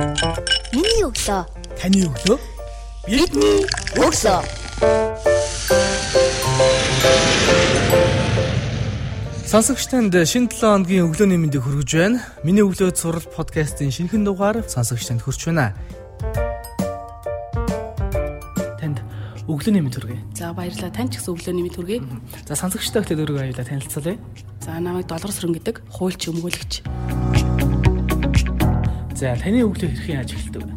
Миний өглөө. Таны өглөө. Бидний өглөө. Сонсогчтанд шинэ 7 хоногийн өглөөний мэндийг хүргэж байна. Миний өглөө зураг подкастын шинэхэн дугаар сонсогчтанд хүрч байна. Танд өглөөний мэнд хүргэе. За баярлалаа. Тань ч гэсэн өглөөний мэд хүргэе. За сонсогчтой ихтэй өөрийгөө аюулаа танилцуулъя. За намайг Долгор сүрэн гэдэг хуульч өмгөөлөгч. За таны өглөө хэрхэн яаж эхэлдэг вэ?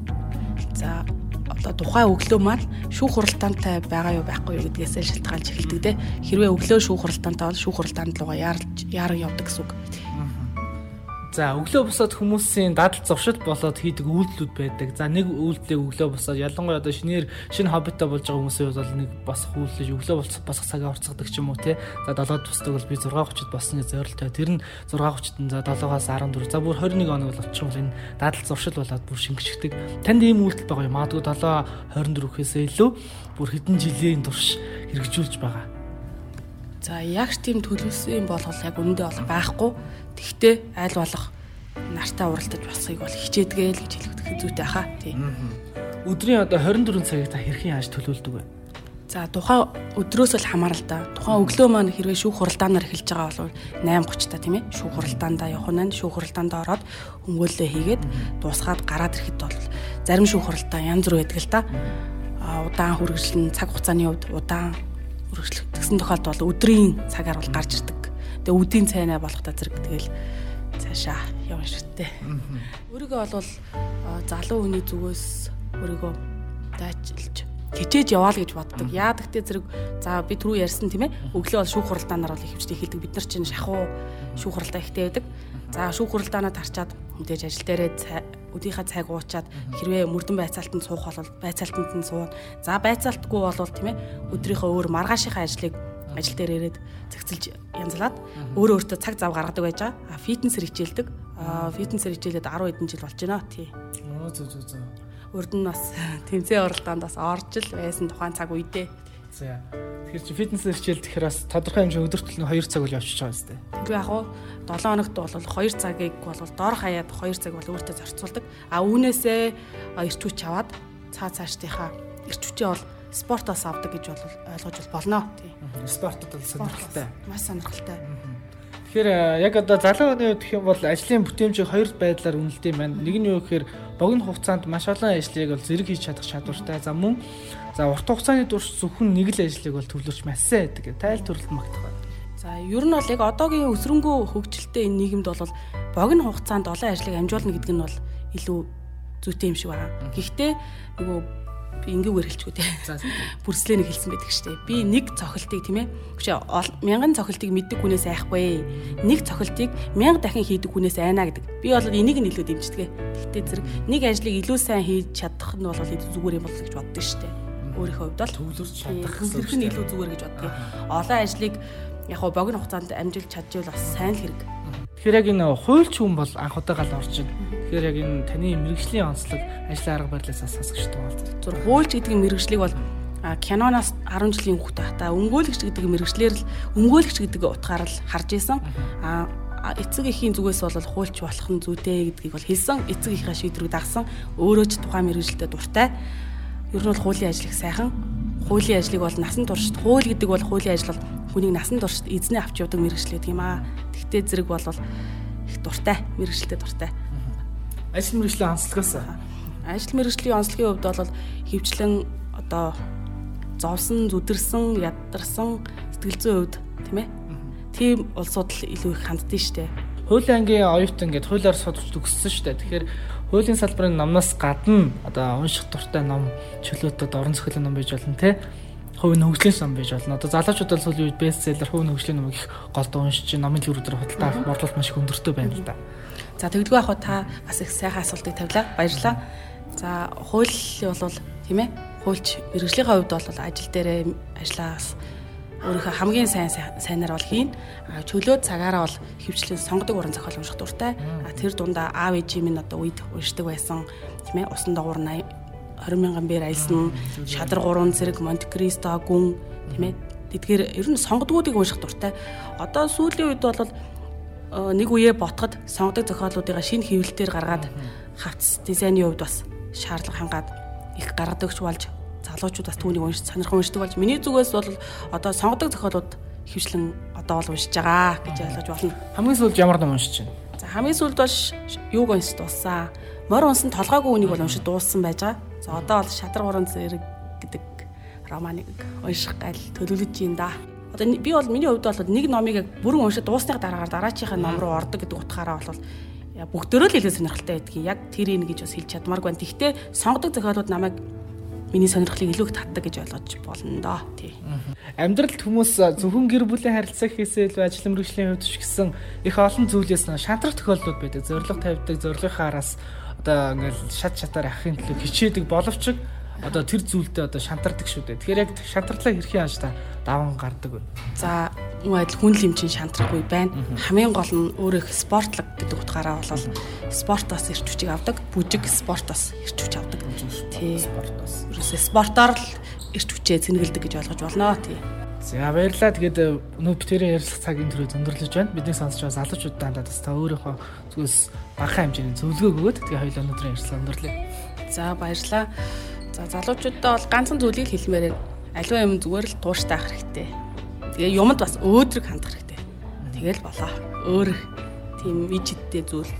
За одоо тухайн өглөө маань шүүх хуралдаантай байгаа юу байхгүй юу гэдгээс шалтгаалж эхэлдэг те. Хэрвээ өглөө шүүх хуралдаантай бол шүүх хуралдаанд руугаа яарч яараг явдаг гэсэн үг. За өглөө босоод хүмүүсийн дадал зуршил болоод хийдэг үйлдэлүүд байдаг. За нэг үйлдэлийг өглөө босоод ялангуяа одоо шинээр шинэ хоббитой болж байгаа хүмүүсийн хувьд бол нэг босох үйлдэл өглөө босох цагаа орцгодог ч юм уу те. За 7-д босдог бол би 6:30-д босныг зорилттой. Тэр нь 6:30-д за 7-аас 14. За бүр 21 хоног бол очихвол энэ дадал зуршил болоод бүр шингэждэг. Танд ийм үйлдэл байгаа юм. Магадгүй 7 24-өөс илүү бүр хэдэн жилийн турш хэрэгжүүлж байгаа. За яг тийм төлөвсөн болгол яг өндөө бол байхгүй. Тэгтээ айл болох нартаа уралдаж босхийг бол хичээдгээ л гэж хэлэх зүйтэй хаа. Тий. Өдрийн одоо 24 цагийг та хэрхэн яаж төлөвлөдөг вэ? За тухайн өдрөөс л хамаарал да. Тухайн өглөө маань хэрвээ шүүх хуралдаанаар эхэлж байгаа бол 8:30 та тийм ээ. Шүүх хуралдаандаа явах нь шүүх хуралдаандаа ороод хөнгөөлөө хийгээд дуусгаад гараад ирэхэд бол зарим шүүх хуралдаан янз бүр байдаг л да. А удаан хүргэжлэн цаг хугацааны хувьд удаан хүргэжлэх тэгсэн тохиолдолд бол өдрийн цагаар бол гарч ирдэг. Тэгээ үдийн цайнаа болох та зэрэг тэгэл цаашаа явна шигтэй. Өөрийгөө бол залуу хүний зүгээс өөрийгөө дайчилж хичээж яваа л гэж боддог. Яа гэхдээ зэрэг за би түрүү ярьсан тийм ээ. Өглөө бол шүүх хуралдаанаар бол ихвчтэй хэлдэг. Бид нар чинь шахуу шүүх хуралдаа ихтэй байдаг. За шүүх хуралдаанаа тарчаад мэдээж ажил дээрээ өдийнхаа цаг уучаад хэрвээ мөрдөн байцаалтанд суух бол байцаалтанд нь суун. За байцаалтгүй бол тийм ээ өдрийнхөө өөр маргаашийнхаа ажлыг ажил дээр ирээд цэгцэлж янзлаад өөрөө өөртөө цаг зав гаргадаг байж байгаа. А фитнесээр хичээлдэг. А фитнесээр хичээлээд 10 хэдэн жил болж байна. Тий. Оо зөө зөө зөө. Урд нь бас тэмцээн оролдоонд бас орж л байсан тухайн цаг үедээ. За. Тэгэхээр чи фитнесээр хичээл тэгэхээр бас тодорхой хэмжээ өдөртөл нь 2 цаг үл явчихж байгаа юм тест. Тэгвэл яг уу 7 хоногт бол 2 цагийг бол доор хаяад 2 цаг бол өөртөө зарцуулдаг. А үүнээсээ эрч хүч аваад цаа цаашдынхаа эрч хүчээ бол спортоос авдаг гэж бол ойлгож болно. Тий. Спортод бол сонирхолтой. Маш сонирхолтой. Тэгэхээр яг одоо залуу хүний хувьд гэх юм бол ажлын бүтээмжийг хоёр байдлаар үнэлдэг юм байна. Нэг нь юу гэхээр богино хугацаанд маш олон ажлыг бол зэрэг хийж чадах чадвартай. За мөн за урт хугацааны турш зөвхөн нэг л ажлыг бол төвлөрч массан байдаг. Тайл төрөлд магтах байна. За ер нь бол яг одоогийн өсрөнгөө хөгжилтэй энэ нийгэмд бол богино хугацаанд олон ажлыг амжуулна гэдэг нь бол илүү зүйтэй юм шиг байна. Гэхдээ нөгөө би ингээгүүр хэлчихгүй те. Бүрслэнийг хэлсэн байдаг штэ. Би нэг цохилтыг тийм ээ. Хүчээ мянган цохилтыг мэддэг хүнээс айхгүй. Нэг цохилтыг мянга дахин хийдэг хүнээс айна гэдэг. Би бол энийг нь илүү дэмждэг. Гэхдээ зэрэг нэг ажлыг илүү сайн хийж чадах нь бол зүгээр юм бол гэж боддог штэ. Өөрийнхөө хувьд бол төвлөрч чадах гэсэн нь илүү зүгээр гэж боддог. Олон ажлыг яг хоо богино хугацаанд амжилт чадчихвал бас сайн л хэрэг. Тэгэхээр яг энэ хуульч хүн бол анх удаа гал орж байна. Тэгэхээр яг энэ таны мэрэгжлийн онцлог ажлын арга барилаас сонсогчтой бол. Зүр хуульч гэдэг мэрэгжлийг бол киноноос 10 жилийн хүүхдээ хата өмгөөлөгч гэдэг мэрэгчлэр л өмгөөлөгч гэдэг утгаар л харж исэн. А эцэг эхийн зүгээс бол хуульч болох нь зүйтэй гэдгийг бол хэлсэн. Эцэг эхийн шийдвэрийг дагсан. Өөрөө ч тухайн мэрэгжилтэд дуртай. Ер нь бол хуулийн ажлыг сайхан хуулийн ажлыг бол насан туршид хууль гэдэг бол хуулийн ажил бол хүнийг насан туршид эзнээ авч явдаг мэрэгжил гэдэг юм аа. Тэгтээ зэрэг бол их дуртай, мэрэгжилтэй дуртай. Ажил мэрэгжлийн онцлогоос ажил мэрэгжлийн онцлогийн хувьд бол хөвчлэн одоо зовсон, зүдэрсэн, ядарсан сэтгэл зүйн хувьд тийм ээ. Тийм улсууд л илүү их ханддсан шүү дээ. Хуулийн ангийн оюутан гэдэг хуулиар судалж төгссөн шүү дээ. Тэгэхээр хуулийн салбарын номноос гадна одоо унших дуртай ном, чөлөөтөд орон зохиолын ном байж болно те. Хувийн хөгжлийн ном байж болно. Одоо залуучууд бол сүүлийн үед бестселлер хувийн хөгжлийн номыг их голдоо уншиж, номын төрөдөр худалдаа авах борлуулалт маш их өндөртэй байна л да. За тэгдэггүй яг та бас их сайхан асуултыг тавилаа. Баярлалаа. За хууль бол тийм ээ. Хуульч мэрэгжлийн хувьд бол ажил дээрээ ажиллаас өөрийнхөө хамгийн сайн сайнаар бол хийн. Чөлөө цагаараа бол хөвчлэн сонгодог уран зохиол унших дуртай. Тэр дундаа аав ээжийн минь одоо үед уншдаг байсан тийм ээ. Усан дагуур 80 20 мянган бээр аялсан, шадар гурван зэрэг Монте Кристо гүн тийм ээ. Тэдгээр ер нь сонгодгуудыг унших дуртай. Одоо сүүлийн үед бол нэг үеэ ботход сонгодог зохиолуудыг шинэ хэвлэлээр гаргаад хавц дизайны хувьд бас шаардлага хангаад их гаргадагч болж залуучууд бас түүнийг уншиж сонирхон уншдаг болж миний зүгээс бол одоо сонгодог зохиолууд хөвчлэн одоо бол уншиж байгаа гэж ойлгож болно. Хамгийн сүүлд ямар ном уншиж байна? За хамгийн сүүлд бол юуг уншиж дууссан. Морь унсан толгойгүй үнийг бол уншиж дууссан байж байгаа. За одоо бол шадар гурван зэрэг гэдэг романыг унших гал төлөвлөж юм да. Одоо би бол миний хувьд бол нэг номыг бүрэн уншиж дуусны дараагаар дараачийнхаа ном руу ордог гэдэг утгаараа бол бүгдөө л илүү сонирхолтой байдгийг яг тэр ийн гэж бас хэлж чадмааргүй байна. Тэгвэл сонгодог зохиолууд намайг миний сонирхлыг илүү их татдаг гэж ойлгож болно доо. Тий. Амьдралд хүмүүс зөвхөн гэр бүлийн харилцаа хийсэл ажил мэргэжлийн хувьд ч гэсэн их олон зүйлээс шантрах тохиолдлууд байдаг. Зориг тавьдаг, зоригынхаа араас одоо ингээл шат шатаар ахын төлөө хичээдэг боловч одоо тэр зүйлдээ одоо шантардаг шүү дээ. Тэгэхээр яг шантарлаа хэрхэн яаж та даван гардаг вэ? За муу адил хүн лимчин шантрахгүй байна. Хамгийн гол нь өөрөө их спортлог гэдэг утгаараа болол спортоос ирч хүчийг авдаг, бүжиг спортоос ирч хүч авдаг. Тий. Спортоос. Ерөөсөө спортоор л ирч хүчээ цэнгэлдэг гэж ойлгож болно. Тий. За баярлалаа. Тэгээд өнөө битэрийн ярилцлах цагийн төрөй өндөрлөж байна. Бидний сонсч байгаа залуучууд дандаа бас та өөрийнхөө зүгээс багахан хэмжээний зөвлөгөө өгөөд тэгээ хоёул өнөөдрийн ярилцлага өндөрлөе. За баярлалаа. За залуучуудаа бол ганцхан зүйлийг хэлмээр байна. Аливаа юм зүгээр л тууштай ах хэрэгтэй. Тэгээ юмд бас өөдрөг хандах хэрэгтэй. Тэгэл болоо. Өөр тийм ижидтэй зүйл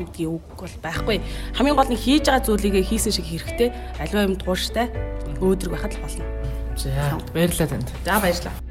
зүгдгийн үг бол байхгүй. Хамгийн гол нь хийж байгаа зүйлийг хийсэн шиг хэрэгтэй. Аливаа юм тууштай өөдрөг байхад л болно. За баярлалаа танд. За баярлалаа.